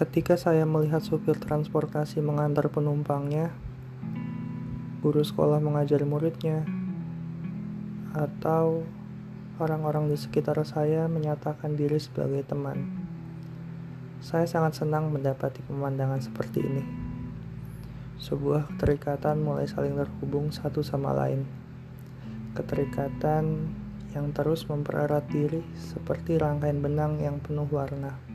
Ketika saya melihat supir transportasi mengantar penumpangnya, guru sekolah mengajari muridnya, atau orang-orang di sekitar saya menyatakan diri sebagai teman. Saya sangat senang mendapati pemandangan seperti ini. Sebuah keterikatan mulai saling terhubung satu sama lain. Keterikatan yang terus mempererat diri seperti rangkaian benang yang penuh warna.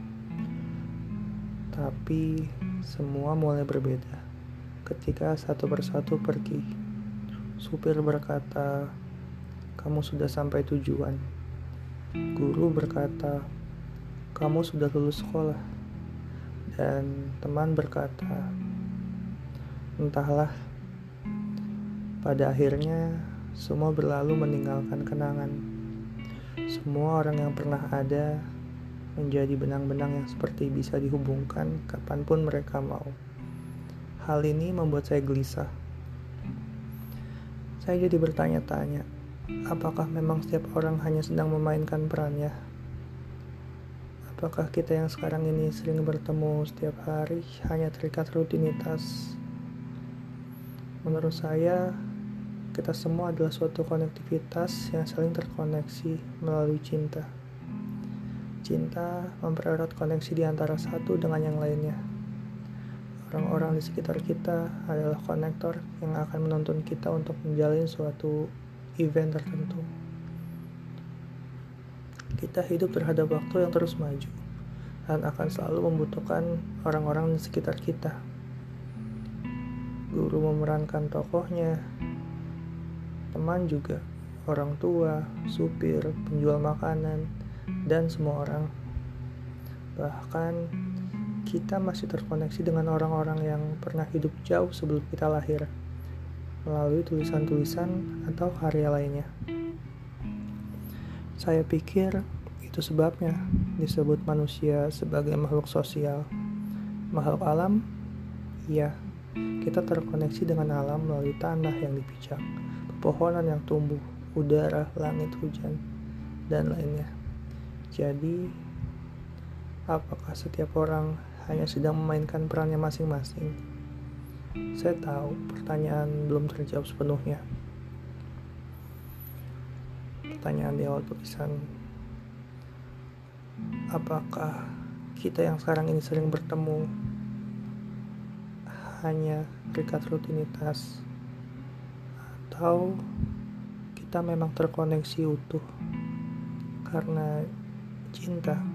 Tapi semua mulai berbeda ketika satu persatu pergi. Supir berkata, "Kamu sudah sampai tujuan." Guru berkata, "Kamu sudah lulus sekolah." Dan teman berkata, "Entahlah." Pada akhirnya, semua berlalu meninggalkan kenangan. Semua orang yang pernah ada menjadi benang-benang yang seperti bisa dihubungkan kapan pun mereka mau. Hal ini membuat saya gelisah. Saya jadi bertanya-tanya, apakah memang setiap orang hanya sedang memainkan perannya? Apakah kita yang sekarang ini sering bertemu setiap hari hanya terikat rutinitas? Menurut saya, kita semua adalah suatu konektivitas yang saling terkoneksi melalui cinta. Cinta mempererat koneksi di antara satu dengan yang lainnya. Orang-orang di sekitar kita adalah konektor yang akan menuntun kita untuk menjalin suatu event tertentu. Kita hidup terhadap waktu yang terus maju dan akan selalu membutuhkan orang-orang di sekitar kita. Guru memerankan tokohnya, teman juga, orang tua, supir, penjual makanan, dan semua orang. Bahkan kita masih terkoneksi dengan orang-orang yang pernah hidup jauh sebelum kita lahir melalui tulisan-tulisan atau karya lainnya. Saya pikir itu sebabnya disebut manusia sebagai makhluk sosial. Makhluk alam, iya, kita terkoneksi dengan alam melalui tanah yang dipijak, pepohonan yang tumbuh, udara, langit, hujan, dan lainnya. Jadi, apakah setiap orang hanya sedang memainkan perannya masing-masing? Saya tahu pertanyaan belum terjawab sepenuhnya. Pertanyaan di awal tulisan, apakah kita yang sekarang ini sering bertemu hanya terikat rutinitas atau kita memang terkoneksi utuh karena cinta.